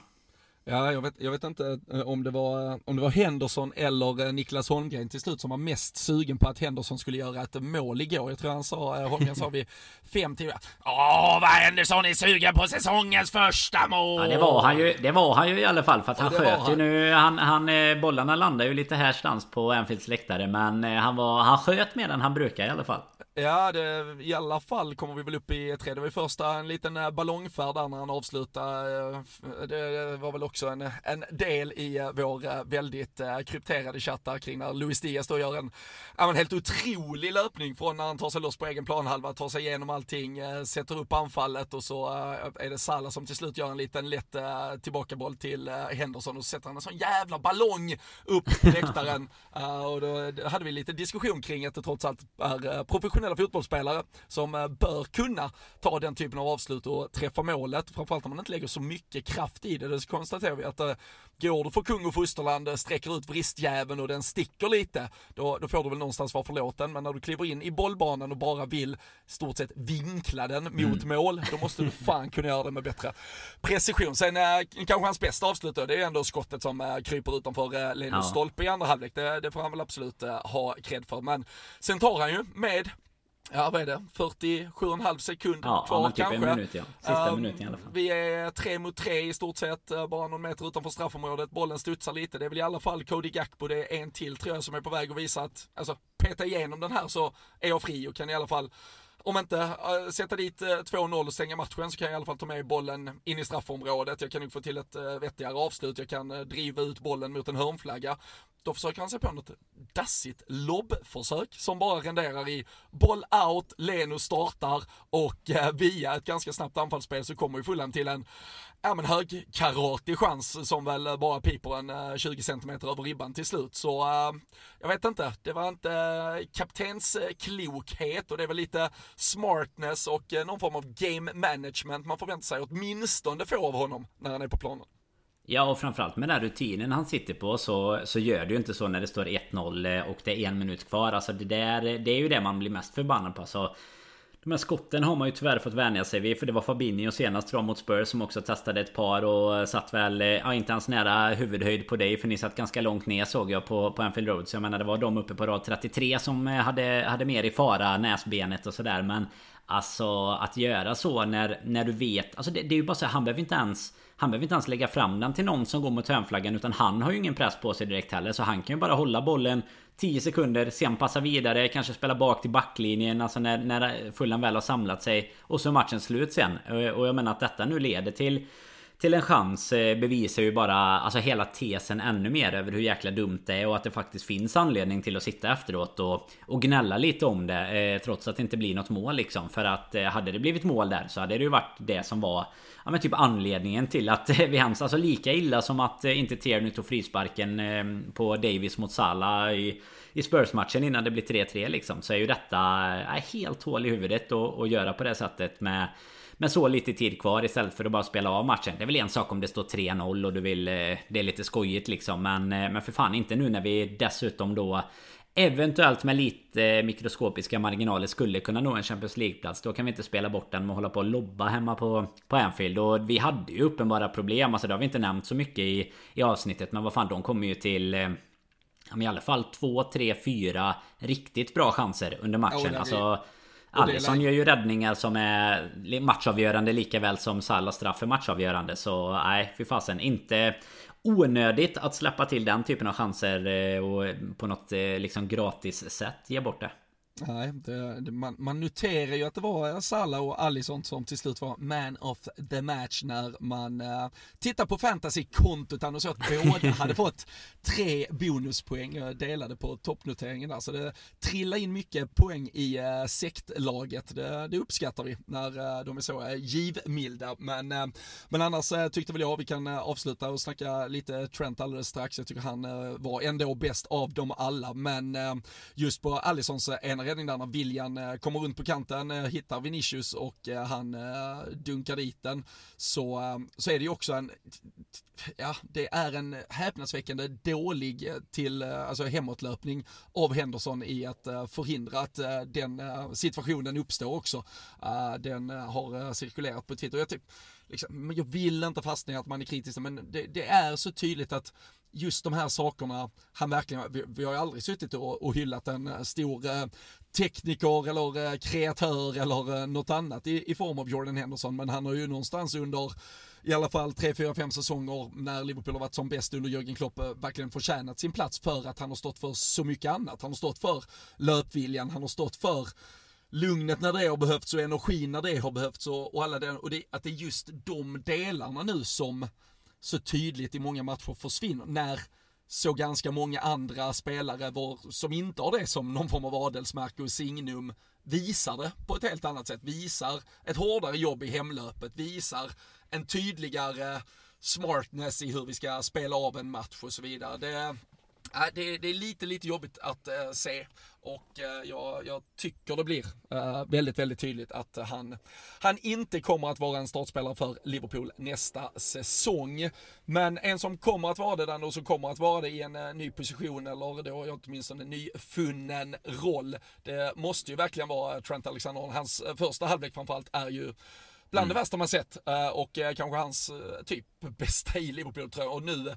Ja, jag vet, jag vet inte eh, om det, var, om det var Henderson eller eh, Niklas Holmgren till slut som var mest sugen på att Henderson skulle göra ett mål igår. Jag tror han sa, eh, Holmgren sa vid <laughs> fem timmar. Åh, vad Henderson är sugen på säsongens första mål! Ja, det var han ju, det var han ju i alla fall. För att han sköt han. ju nu, han, han, bollarna landar ju lite härstans på Anfields läktare. Men han, var, han sköt mer än han brukar i alla fall. Ja, det, i alla fall kommer vi väl upp i tre. Det var ju första en liten eh, ballongfärd där när han avslutade. Eh, det var väl också en, en del i eh, vår väldigt krypterade chatt kring när Luis Diaz då gör en ja, helt otrolig löpning från när han tar sig loss på egen planhalva, tar sig igenom allting, sätter upp anfallet och så är det Salah som till slut gör en liten lätt tillbakaboll till Henderson och sätter han en sån jävla ballong upp på läktaren. <laughs> och då hade vi lite diskussion kring att det trots allt är professionellt professionella fotbollsspelare som eh, bör kunna ta den typen av avslut och träffa målet. Framförallt om man inte lägger så mycket kraft i det. Det konstaterar vi att eh, går du för kung och fosterland, eh, sträcker ut vristjäveln och den sticker lite, då, då får du väl någonstans vara förlåten. Men när du kliver in i bollbanan och bara vill stort sett vinkla den mot mm. mål, då måste du fan kunna göra det med bättre precision. Sen kanske hans bästa avslut då, det är ändå skottet som kryper utanför Linus ja. stolpe i andra halvlek. Det, det får han väl absolut ha cred för. Men sen tar han ju med Ja vad är det, 47,5 sekund ja, kvar ja, typ kanske. En minut, ja. Sista um, minuten i alla fall. Vi är tre mot tre i stort sett, eh, bara någon meter utanför straffområdet. Bollen studsar lite. Det är väl i alla fall Cody Gakpo, det är en till tror jag som är på väg att visa att, alltså peta igenom den här så är jag fri och kan i alla fall om inte äh, sätta dit eh, äh, 2-0 och stänga matchen så kan jag i alla fall ta med bollen in i straffområdet. Jag kan nog få till ett äh, vettigare avslut. Jag kan äh, driva ut bollen mot en hörnflagga. Då försöker han sig på något dassigt lobbförsök som bara renderar i boll out, Leno startar och via ett ganska snabbt anfallsspel så kommer ju Fulham till en ja men högkaratig chans som väl bara piper en eh, 20 cm över ribban till slut. Så uh, jag vet inte, det var inte uh, kaptensklokhet och det är väl lite smartness och uh, någon form av game management man förväntar sig åtminstone få av honom när han är på planen. Ja och framförallt med den rutinen han sitter på så, så gör det ju inte så när det står 1-0 och det är en minut kvar. Alltså det där Det är ju det man blir mest förbannad på. Alltså, de här skotten har man ju tyvärr fått vänja sig vid. För det var Fabinho senast tror jag mot Spurs som också testade ett par och satt väl... Eh, ja inte ens nära huvudhöjd på dig för ni satt ganska långt ner såg jag på, på Anfield Road. Så jag menar det var de uppe på rad 33 som eh, hade, hade mer i fara, näsbenet och sådär. Men Alltså att göra så när, när du vet... Alltså det, det är ju bara så här, han behöver inte ens... Han behöver inte ens lägga fram den till någon som går mot hörnflaggan utan han har ju ingen press på sig direkt heller så han kan ju bara hålla bollen 10 sekunder, sen passa vidare, kanske spela bak till backlinjen alltså när, när Fulham väl har samlat sig och så är matchen slut sen. Och jag menar att detta nu leder till till en chans eh, bevisar ju bara alltså hela tesen ännu mer över hur jäkla dumt det är och att det faktiskt finns anledning till att sitta efteråt och, och gnälla lite om det eh, trots att det inte blir något mål liksom. För att eh, hade det blivit mål där så hade det ju varit det som var ja men typ anledningen till att <laughs> vi hans alltså lika illa som att eh, inte Tierney tog frisparken eh, på Davis mot Salah i i Spurs-matchen innan det blir 3-3 liksom. Så är ju detta helt hål i huvudet att göra på det sättet med med så lite tid kvar istället för att bara spela av matchen. Det är väl en sak om det står 3-0 och du vill... Eh, det är lite skojigt liksom. Men, eh, men för fan inte nu när vi dessutom då Eventuellt med lite mikroskopiska marginaler skulle kunna nå en Champions League-plats. Då kan vi inte spela bort den med att hålla på och lobba hemma på, på Anfield. Och vi hade ju uppenbara problem. Alltså det har vi inte nämnt så mycket i, i avsnittet. Men vad fan, de kommer ju till... Eh, I alla fall två, tre, fyra riktigt bra chanser under matchen. Oh, alltså... Alisson gör ju räddningar som är matchavgörande lika väl som Salah straff är matchavgörande. Så nej, fy fasen. Inte onödigt att släppa till den typen av chanser eh, och på något eh, liksom gratis sätt ge bort det. Nej, det, det, man, man, noterar ju att det var Salah och Alisson som till slut var man of the match när man uh, tittar på fantasy-kontot och så att <laughs> båda hade fått tre bonuspoäng delade på toppnoteringen där. Så det trillar in mycket poäng i uh, sektlaget. Det, det uppskattar vi när uh, de är så uh, givmilda. Men, uh, men annars tyckte väl jag vi kan avsluta och snacka lite Trent alldeles strax. Jag tycker han var ändå bäst av dem alla. Men just på Alissons ena räddning där när William eh, kommer runt på kanten, eh, hittar Vinicius och eh, han dunkar dit den. Så, så är det ju också en, ja, det är en häpnadsväckande dålig till, alltså hemåtlöpning av Henderson i att förhindra att den situationen uppstår också. Den har cirkulerat på Twitter. Jag typ, liksom, jag vill inte fastna i att man är kritisk, men det, det, är så tydligt att just de här sakerna, han verkligen, vi, vi har ju aldrig suttit och, och hyllat en eh, stor eh, tekniker eller eh, kreatör eller eh, något annat i, i form av Jordan Henderson, men han har ju någonstans under i alla fall 3, 4, 5 säsonger när Liverpool har varit som bäst under Jörgen Klopp eh, verkligen förtjänat sin plats för att han har stått för så mycket annat. Han har stått för löpviljan, han har stått för lugnet när det har behövts och energin när det har behövts och, och alla det, och det, att det är just de delarna nu som så tydligt i många matcher försvinner när så ganska många andra spelare var, som inte har det som någon form av adelsmärke och signum visar det på ett helt annat sätt, visar ett hårdare jobb i hemlöpet, visar en tydligare smartness i hur vi ska spela av en match och så vidare. Det, det, det är lite, lite jobbigt att uh, se och uh, jag, jag, tycker det blir uh, väldigt, väldigt tydligt att han, han inte kommer att vara en startspelare för Liverpool nästa säsong. Men en som kommer att vara det den och som kommer att vara det i en ny position eller då åtminstone en nyfunnen roll. Det måste ju verkligen vara Trent Alexander. Hans första halvlek framförallt är ju bland mm. det värsta man sett och kanske hans typ bästa i Liverpool tror jag. Och nu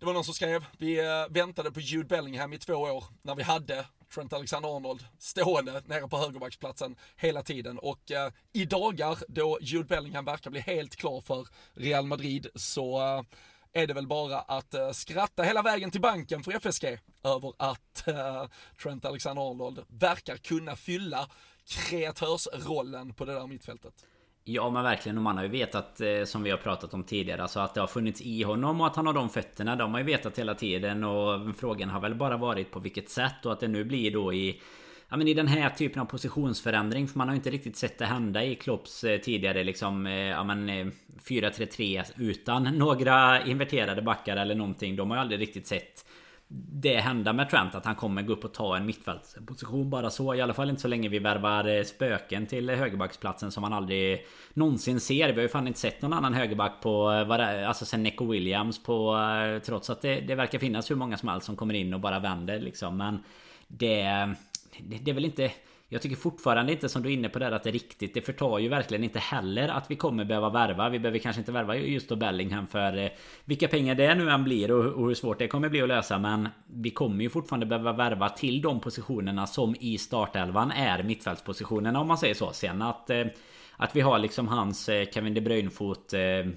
det var någon som skrev, vi eh, väntade på Jude Bellingham i två år när vi hade Trent Alexander-Arnold stående nere på högerbacksplatsen hela tiden och eh, i dagar då Jude Bellingham verkar bli helt klar för Real Madrid så eh, är det väl bara att eh, skratta hela vägen till banken för FSG över att eh, Trent Alexander-Arnold verkar kunna fylla kreatörsrollen på det där mittfältet. Ja men verkligen. Och man har ju vetat eh, som vi har pratat om tidigare Alltså att det har funnits i honom och att han har de fötterna. De har ju vetat hela tiden och frågan har väl bara varit på vilket sätt och att det nu blir då i Ja men i den här typen av positionsförändring. För man har ju inte riktigt sett det hända i Klopps eh, tidigare liksom eh, Ja men 4-3-3 utan <laughs> några inverterade backar eller någonting. De har ju aldrig riktigt sett det hända med Trent att han kommer gå upp och ta en mittfältsposition bara så. I alla fall inte så länge vi värvar eh, spöken till högerbacksplatsen som man aldrig någonsin ser. Vi har ju fan inte sett någon annan högerback på eh, alltså sen Neco Williams på eh, trots att det, det verkar finnas hur många som helst som kommer in och bara vänder liksom. Men det, det, det är väl inte jag tycker fortfarande inte som du är inne på där att det är riktigt. Det förtar ju verkligen inte heller att vi kommer behöva värva. Vi behöver kanske inte värva just då Bellingham för eh, Vilka pengar det nu än blir och, hur svårt det kommer bli att lösa. Men Vi kommer ju fortfarande behöva värva till de positionerna som i startelvan är mittfältspositionerna om man säger så. Sen att eh, att vi har liksom hans eh, Kevin De Bruyne-fot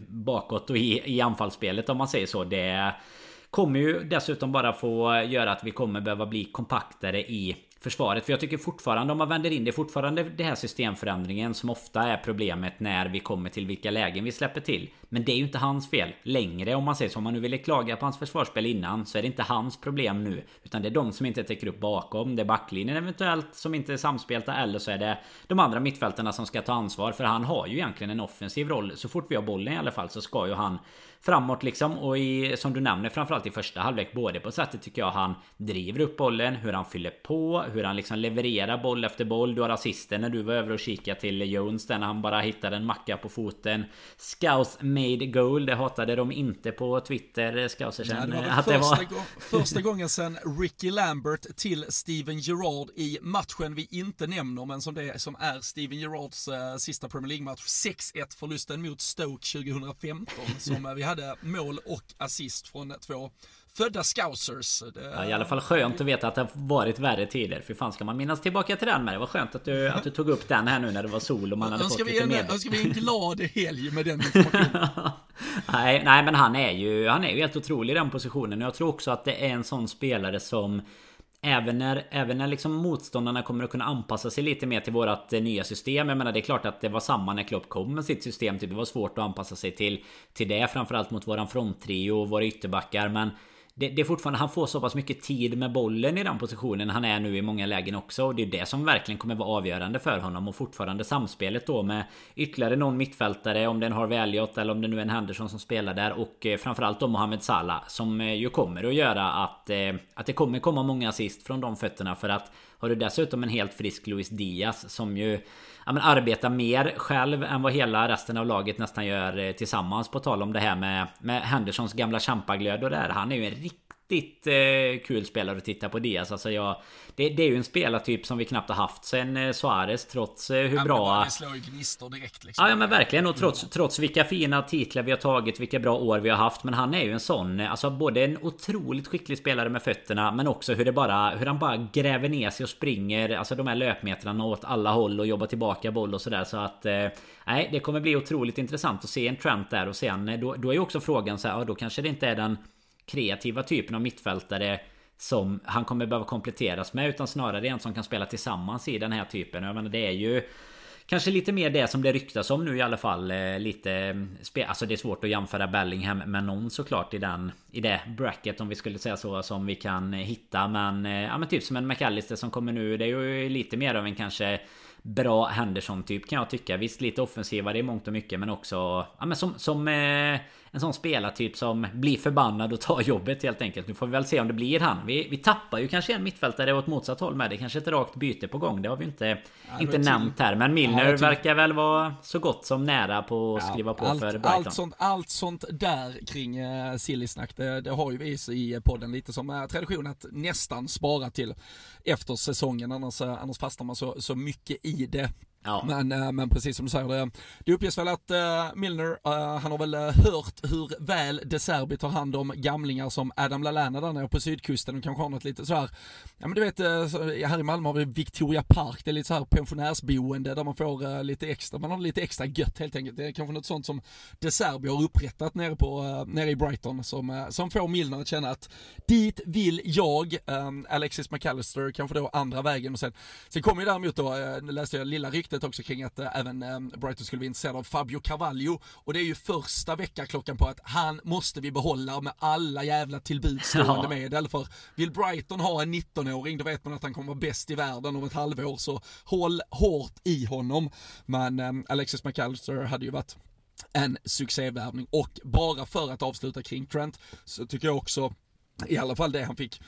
bakåt och i, i anfallsspelet om man säger så. Det kommer ju dessutom bara få göra att vi kommer behöva bli kompaktare i försvaret. För jag tycker fortfarande om man vänder in det är fortfarande det här systemförändringen som ofta är problemet när vi kommer till vilka lägen vi släpper till. Men det är ju inte hans fel längre om man säger så. Om man nu ville klaga på hans försvarsspel innan så är det inte hans problem nu. Utan det är de som inte täcker upp bakom. Det är backlinjen eventuellt som inte är samspelta eller så är det de andra mittfältarna som ska ta ansvar. För han har ju egentligen en offensiv roll. Så fort vi har bollen i alla fall så ska ju han framåt liksom. Och i, som du nämner framförallt i första halvlek. Både på sättet tycker jag han driver upp bollen, hur han fyller på, hur han liksom levererar boll efter boll. Du har assisten när du var över och kikade till Jones där när han bara hittade en macka på foten. Scouts made goal. Det hatade de inte på Twitter, Scousersen. det var att första, det var... Gång, första gången sen Ricky Lambert till Steven Gerrard i matchen vi inte nämner, men som det som är Steven Gerrards uh, sista Premier League-match. 6-1 förlusten mot Stoke 2015 som vi hade mål och assist från två födda scousers. Det... Ja, I alla fall skönt att veta att det har varit värre tider. För fan ska man minnas tillbaka till den med. Det var skönt att du, att du tog upp den här nu när det var sol och man hade fått lite mer. Önskar vi en <laughs> glad helg med den <laughs> informationen. nej, nej, men han är ju, han är ju helt otrolig i den positionen. Jag tror också att det är en sån spelare som Även när, även när liksom motståndarna kommer att kunna anpassa sig lite mer till vårat eh, nya system. Jag menar det är klart att det var samma när Klopp kom med sitt system. Typ, det var svårt att anpassa sig till, till det. Framförallt mot våran fronttrio och våra ytterbackar. Men det, det, är fortfarande, han får så pass mycket tid med bollen i den positionen han är nu i många lägen också. Och det är det som verkligen kommer vara avgörande för honom. Och fortfarande samspelet då med ytterligare någon mittfältare. Om det är en Harvey Elliot eller om det nu är en Henderson som spelar där. Och eh, framförallt då Mohamed Salah. Som eh, ju kommer att göra att, eh, att det kommer komma många assist från de fötterna. För att har du dessutom en helt frisk Luis Diaz som ju ja, men arbetar mer själv än vad hela resten av laget nästan gör eh, tillsammans. På tal om det här med, med Hendersons gamla champaglöd och det här. Han är ju en riktig riktigt eh, kul spelare att titta på Diaz. Alltså jag, det, det, är ju en spelartyp som vi knappt har haft sen eh, Suarez trots eh, hur ja, bra... Det slår ju gnistor direkt liksom. Ja, men verkligen. Och trots, trots vilka fina titlar vi har tagit, vilka bra år vi har haft. Men han är ju en sån, eh, alltså både en otroligt skicklig spelare med fötterna, men också hur det bara, hur han bara gräver ner sig och springer, alltså de här löpmetrarna åt alla håll och jobbar tillbaka boll och sådär. Så att, eh, nej, det kommer bli otroligt intressant att se en Trent där och sen, då, då är ju också frågan så här, ja, då kanske det inte är den kreativa typen av mittfältare som han kommer behöva kompletteras med utan snarare en som kan spela tillsammans i den här typen. Jag menar det är ju Kanske lite mer det som det ryktas om nu i alla fall. Eh, lite... Mm, alltså det är svårt att jämföra Bellingham med någon såklart i den... I det bracket om vi skulle säga så som vi kan hitta. Men... Eh, ja men typ som en McAllister som kommer nu. Det är ju lite mer av en kanske bra Henderson-typ kan jag tycka. Visst lite offensivare i mångt och mycket men också... Ja men som... som eh, en sån spelartyp som blir förbannad och tar jobbet helt enkelt. Nu får vi väl se om det blir han. Vi, vi tappar ju kanske en mittfältare åt motsatt håll med. Det kanske ett rakt byte på gång. Det har vi inte, ja, inte nämnt här. Men Milner ja, verkar väl vara så gott som nära på att skriva på allt, för Brighton. Allt sånt, allt sånt där kring uh, Silly-snack, det, det, har ju vi i podden lite som uh, tradition att nästan spara till efter säsongen. Annars, uh, annars fastnar man så, så mycket i det. Ja. Men, eh, men precis som du säger, det, det uppges väl att eh, Milner, eh, han har väl hört hur väl De Serbi tar hand om gamlingar som Adam Lallana där nere på sydkusten och kanske har något lite så här, ja men du vet, här i Malmö har vi Victoria Park, det är lite så här pensionärsboende där man får lite extra, man har lite extra gött helt enkelt. Det är kanske något sånt som De Serbi har upprättat nere, på, nere i Brighton som, som får Milner att känna att dit vill jag, Alexis McAllister kanske då andra vägen och sen, sen kommer ju däremot då, läste jag lilla ryktet ryktet också kring att äh, även äh, Brighton skulle bli intresserad av Fabio Carvalho och det är ju första veckaklockan på att han måste vi behålla med alla jävla tillbudstående ja. medel för vill Brighton ha en 19-åring då vet man att han kommer vara bäst i världen om ett halvår så håll hårt i honom. Men äh, Alexis McAllister hade ju varit en succévärvning och bara för att avsluta kring Trent så tycker jag också i alla fall det han fick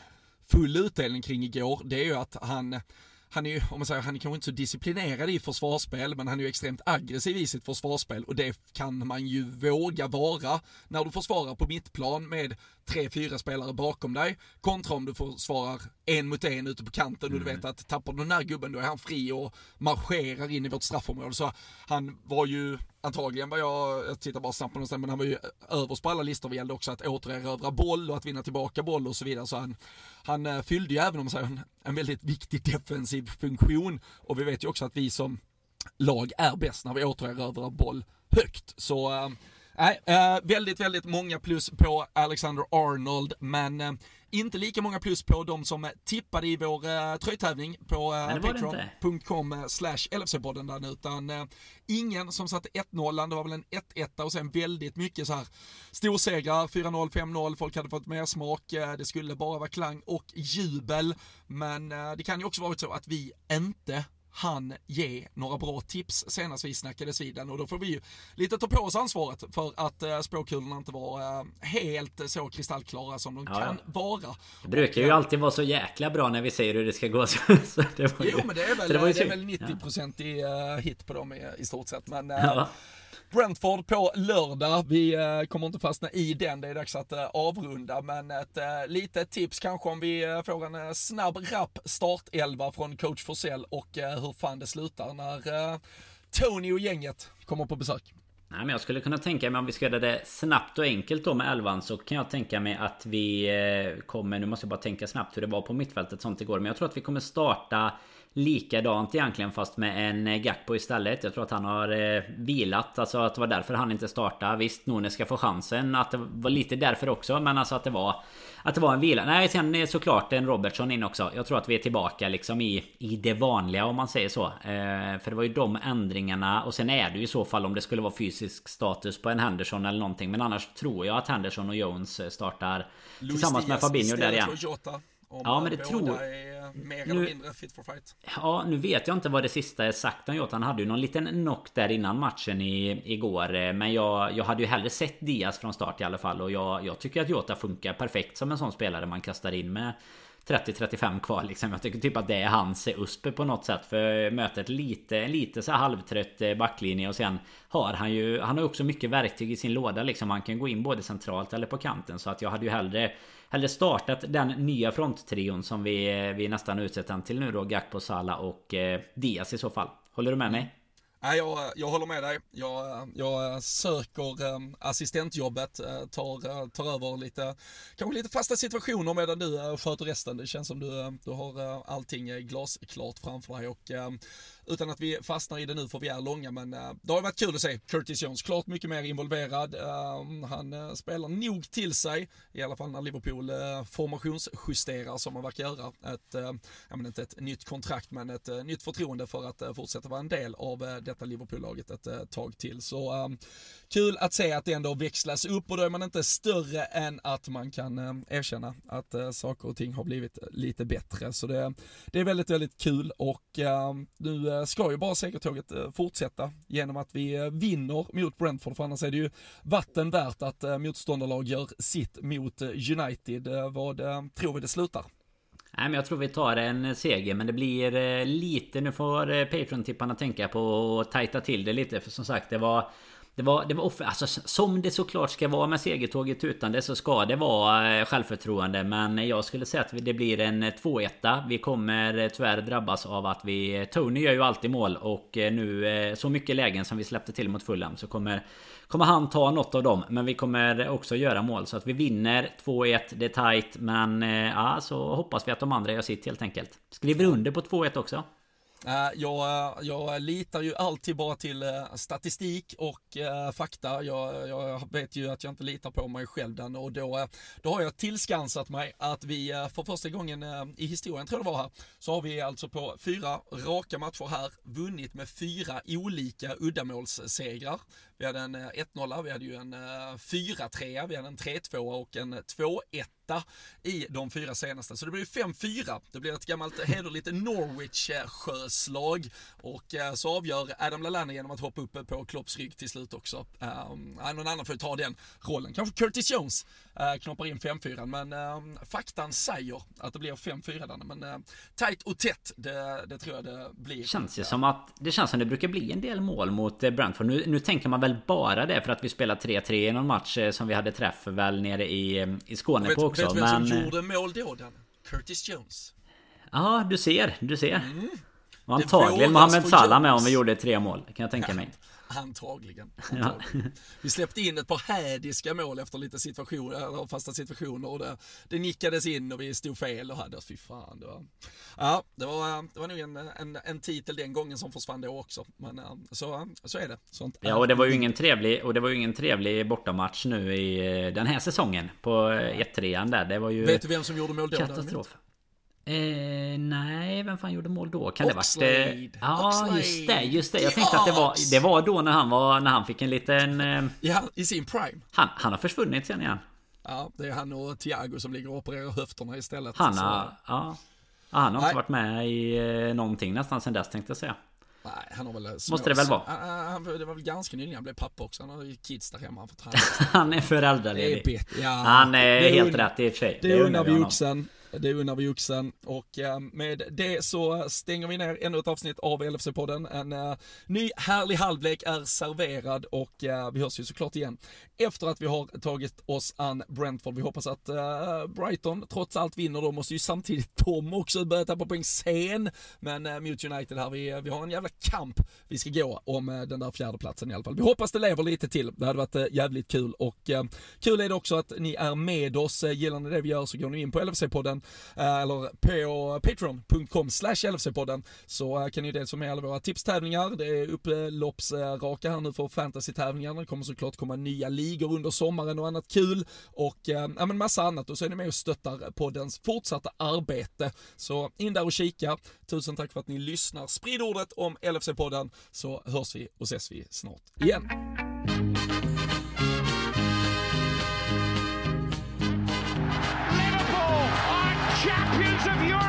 full utdelning kring igår, det är ju att han han är ju, om man säger, han är kanske inte så disciplinerad i försvarsspel, men han är ju extremt aggressiv i sitt försvarsspel och det kan man ju våga vara när du försvarar på mittplan med tre, fyra spelare bakom dig, kontra om du försvarar en mot en ute på kanten och mm. du vet att tappar du den här gubben då är han fri och marscherar in i vårt straffområde. Så han var ju antagligen var jag, jag tittar bara snabbt på någonstans, men han var ju överst på alla listor vad gällde också att återerövra boll och att vinna tillbaka boll och så vidare. Så han, han eh, fyllde ju även om man säger en, en väldigt viktig defensiv funktion och vi vet ju också att vi som lag är bäst när vi återerövrar boll högt. Så äh, äh, väldigt, väldigt många plus på Alexander Arnold, men äh, inte lika många plus på de som tippade i vår äh, tröjtävling på äh, patreon.com slash LFC-podden där utan äh, ingen som satte 1-0, det var väl en 1-1 och sen väldigt mycket så här storsegrar, 4-0, 5-0, folk hade fått mer smak, äh, det skulle bara vara klang och jubel, men det kan ju också varit så att vi inte han ge några bra tips senast vi snackades vid den och då får vi ju lite ta på oss ansvaret för att äh, spåkulorna inte var äh, helt så kristallklara som de ja, kan ja. vara. Det brukar ju alltid vara så jäkla bra när vi säger hur det ska gå. <laughs> Så, det var ju, jo men det är väl, det, det är väl 90% ja. i, uh, hit på dem i, i stort sett. Men uh, Brentford på lördag. Vi eh, kommer inte fastna i den, det är dags att eh, avrunda, men ett eh, litet tips kanske om vi får en snabb, rapp startelva från coach Forsell och hur fan det slutar när Tony och gänget kommer på besök. Nej, men jag skulle kunna tänka mig om vi ska göra det snabbt och enkelt då med elvan så kan jag tänka mig att vi kommer, nu måste jag bara tänka snabbt hur det var på mittfältet sånt igår, men jag tror att vi kommer starta likadant egentligen fast med en eh, Gakpo istället. Jag tror att han har eh, vilat. Alltså att det var därför han inte startade. Visst, Nune ska få chansen. Att det var lite därför också. Men alltså att det var... Att det var en vila. Nej, sen är såklart en Robertson in också. Jag tror att vi är tillbaka liksom i, i det vanliga om man säger så. Eh, för det var ju de ändringarna. Och sen är det ju i så fall om det skulle vara fysisk status på en Henderson eller någonting. Men annars tror jag att Henderson och Jones startar Louis tillsammans med Fabinho där igen. Om ja, men det tror... är mer eller mindre fit for fight. Ja, nu vet jag inte vad det sista är sagt om Jota. Han hade ju någon liten knock där innan matchen i, igår. Eh, men jag, jag hade ju hellre sett Diaz från start i alla fall. Och jag, jag tycker att Jota funkar perfekt som en sån spelare man kastar in med 30-35 kvar liksom. Jag tycker typ att det är hans USP på något sätt. För mötet lite, lite så halvtrött eh, backlinje och sen har han ju... Han har också mycket verktyg i sin låda liksom. Han kan gå in både centralt eller på kanten. Så att jag hade ju hellre eller startat den nya fronttrion som vi, eh, vi nästan utsett den till nu då. Gakpo, Sala och eh, Diaz i så fall. Håller du med mig? Mm. Nej, jag, jag håller med dig. Jag, jag söker eh, assistentjobbet, eh, tar, eh, tar över lite, kanske lite fasta situationer medan du eh, sköter resten. Det känns som du, eh, du har allting glasklart framför dig och utan att vi fastnar i det nu för vi är långa men uh, det har varit kul att se Curtis Jones klart mycket mer involverad. Uh, han uh, spelar nog till sig, i alla fall när Liverpool formationsjusterar som man verkar göra. Ett, ja, men inte ett nytt kontrakt men ett nytt förtroende för att fortsätta vara en del av detta Liverpool-laget ett tag till. Så kul att se att det ändå växlas upp och då är man inte större än att man kan erkänna att saker och ting har blivit lite bättre. Så det, det är väldigt, väldigt kul och nu Eh, ska ju bara segertåget eh, fortsätta genom att vi eh, vinner mot Brentford, för annars är det ju vatten värt att motståndarlag gör sitt mot United. Vad tror vi det slutar? Nej men jag tror vi tar en seger men det blir lite, nu får Patreon-tipparna tänka på att tajta till det lite för som sagt det var det var, det var off- alltså som det såklart ska vara med segertåget utan det så ska det vara eh, självförtroende. Men jag skulle säga att det blir en eh, 2-1 Vi kommer eh, tyvärr drabbas av att vi Tony gör ju alltid mål och nu så mycket lägen som vi släppte till mot Fulham så kommer Kommer han ta något av dem. Men vi kommer också göra mål. Så att vi vinner 2-1 Det är tight men ja så hoppas vi att de andra gör sitt helt enkelt. Skriver under på 2-1 också. Eh, jag, eh, jag litar ju alltid bara till eh, statistik och fakta. Jag, jag, vet ju att jag inte litar på mig själv den och då, då har jag tillskansat mig att vi för första gången i historien, tror jag det var här, så har vi alltså på fyra raka matcher här vunnit med fyra olika uddamålssegrar. Vi hade en 1-0, vi hade ju en 4-3, vi hade en 3-2 och en 2-1 i de fyra senaste. Så det blir 5-4. Det blir ett gammalt hederligt Norwich-sjöslag och eh, så avgör Adam Lallana genom att hoppa upp på Klopps rygg till slut också. Um, någon annan får ju ta den rollen. Kanske Curtis Jones knoppar in 5-4 men uh, faktan säger att det blir 5-4 där. Men uh, tight och tätt, det, det tror jag det blir. Känns ju som att det känns som det brukar bli en del mål mot Brentford. Nu, nu tänker man väl bara det för att vi spelar 3-3 i någon match som vi hade träff väl nere i, i Skåne vet, på också. Vet vem som gjorde mål då Dan? Curtis Jones. Ja, du ser, du ser. Mm. Och antagligen Mohamed Salah med om vi gjorde tre mål, kan jag tänka mig. Antagligen. <laughs> antagligen. Ja. Vi släppte in ett par hädiska mål efter lite situationer, fasta situationer och det, det nickades in och vi stod fel och hade, fy fan. Det var, ja, det var, det var nog en, en, en titel den gången som försvann då också. Men så, så är det. Sånt ja, och det var ju ingen trevlig, och det var ju ingen trevlig bortamatch nu i eh, den här säsongen på 1-3 eh, där. Det var ju... Vet du vem som gjorde mål då? Katastrof. Eh, nej, vem fan gjorde mål då? Kan Oxlade. det varit... Eh, ja, just det, just det. Jag tänkte att det var, det var då när han var, när han fick en liten... Eh, ja, i sin prime. Han, han har försvunnit sen igen. Ja, det är han och Thiago som ligger och opererar höfterna istället. Han har, ja. Han har nej. inte varit med i eh, någonting nästan sen dess tänkte jag säga. Nej, han har väl små, Måste det väl vara? Han, det var väl ganska nyligen han blev pappa också. Han har ju kids där hemma. Han, <laughs> han är föräldraledig. Ja, han är helt rätt i och för sig. Det, det unnar vi oxen. Det unnar vi oxen och eh, med det så stänger vi ner ännu ett avsnitt av LFC-podden. En eh, ny härlig halvlek är serverad och eh, vi hörs ju såklart igen efter att vi har tagit oss an Brentford. Vi hoppas att Brighton trots allt vinner. De måste ju samtidigt <laughs> de också börja tappa poäng sen. Men Mute mot United här, vi, vi har en jävla kamp vi ska gå om den där fjärde platsen i alla fall. Vi hoppas det lever lite till. Det hade varit jävligt kul och kul är det också att ni är med oss. Gillar ni det vi gör så går ni in på LFC-podden Eh, eller på patreon.com slash LFC-podden så eh, kan ni dels vara med alla våra tipstävlingar. Det är upploppsraka här nu för fantasy-tävlingarna. Det kommer såklart komma nya ligor under sommaren och annat kul och eh, ja, men massa annat och så är ni med och stöttar poddens fortsatta arbete. Så in där och kika. Tusen tack för att ni lyssnar. Sprid ordet om LFC-podden så hörs vi och ses vi snart igen. Of Europe.